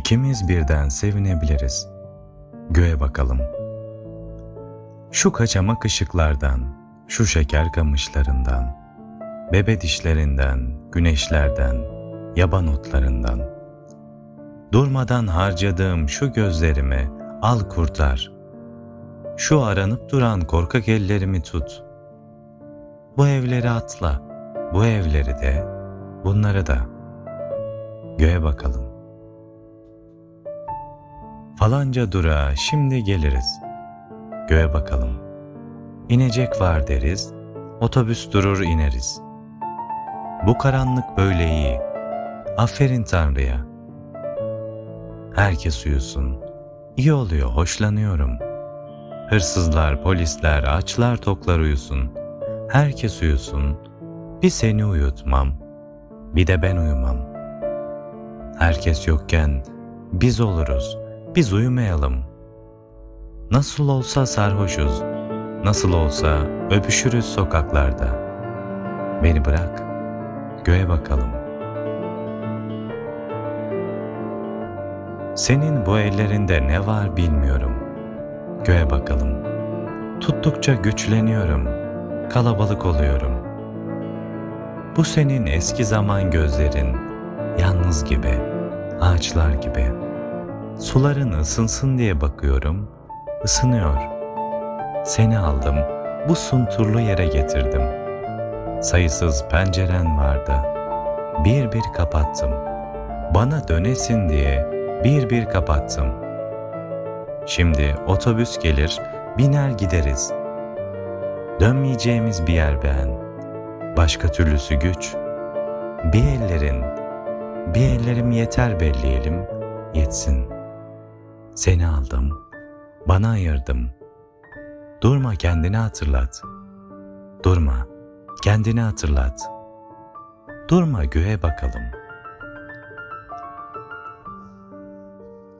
İkimiz birden sevinebiliriz. Göğe bakalım. Şu kaçamak ışıklardan, şu şeker kamışlarından, bebe dişlerinden, güneşlerden, yaban otlarından. Durmadan harcadığım şu gözlerimi al kurtar. Şu aranıp duran korkak ellerimi tut. Bu evleri atla, bu evleri de, bunları da. Göğe bakalım. Falanca durağa şimdi geliriz. Göğe bakalım. İnecek var deriz, otobüs durur ineriz. Bu karanlık böyle iyi. Aferin Tanrı'ya. Herkes uyusun. İyi oluyor, hoşlanıyorum. Hırsızlar, polisler, açlar, toklar uyusun. Herkes uyusun. Bir seni uyutmam. Bir de ben uyumam. Herkes yokken biz oluruz. Biz uyumayalım. Nasıl olsa sarhoşuz. Nasıl olsa öpüşürüz sokaklarda. Beni bırak. Göğe bakalım. Senin bu ellerinde ne var bilmiyorum. Göğe bakalım. Tuttukça güçleniyorum. Kalabalık oluyorum. Bu senin eski zaman gözlerin, yalnız gibi, ağaçlar gibi. Suların ısınsın diye bakıyorum, ısınıyor. Seni aldım, bu sunturlu yere getirdim. Sayısız penceren vardı. Bir bir kapattım. Bana dönesin diye bir bir kapattım. Şimdi otobüs gelir, biner gideriz. Dönmeyeceğimiz bir yer beğen. Başka türlüsü güç. Bir ellerin, bir ellerim yeter belleyelim, yetsin. Seni aldım, bana ayırdım. Durma kendini hatırlat. Durma, kendini hatırlat. Durma göğe bakalım.''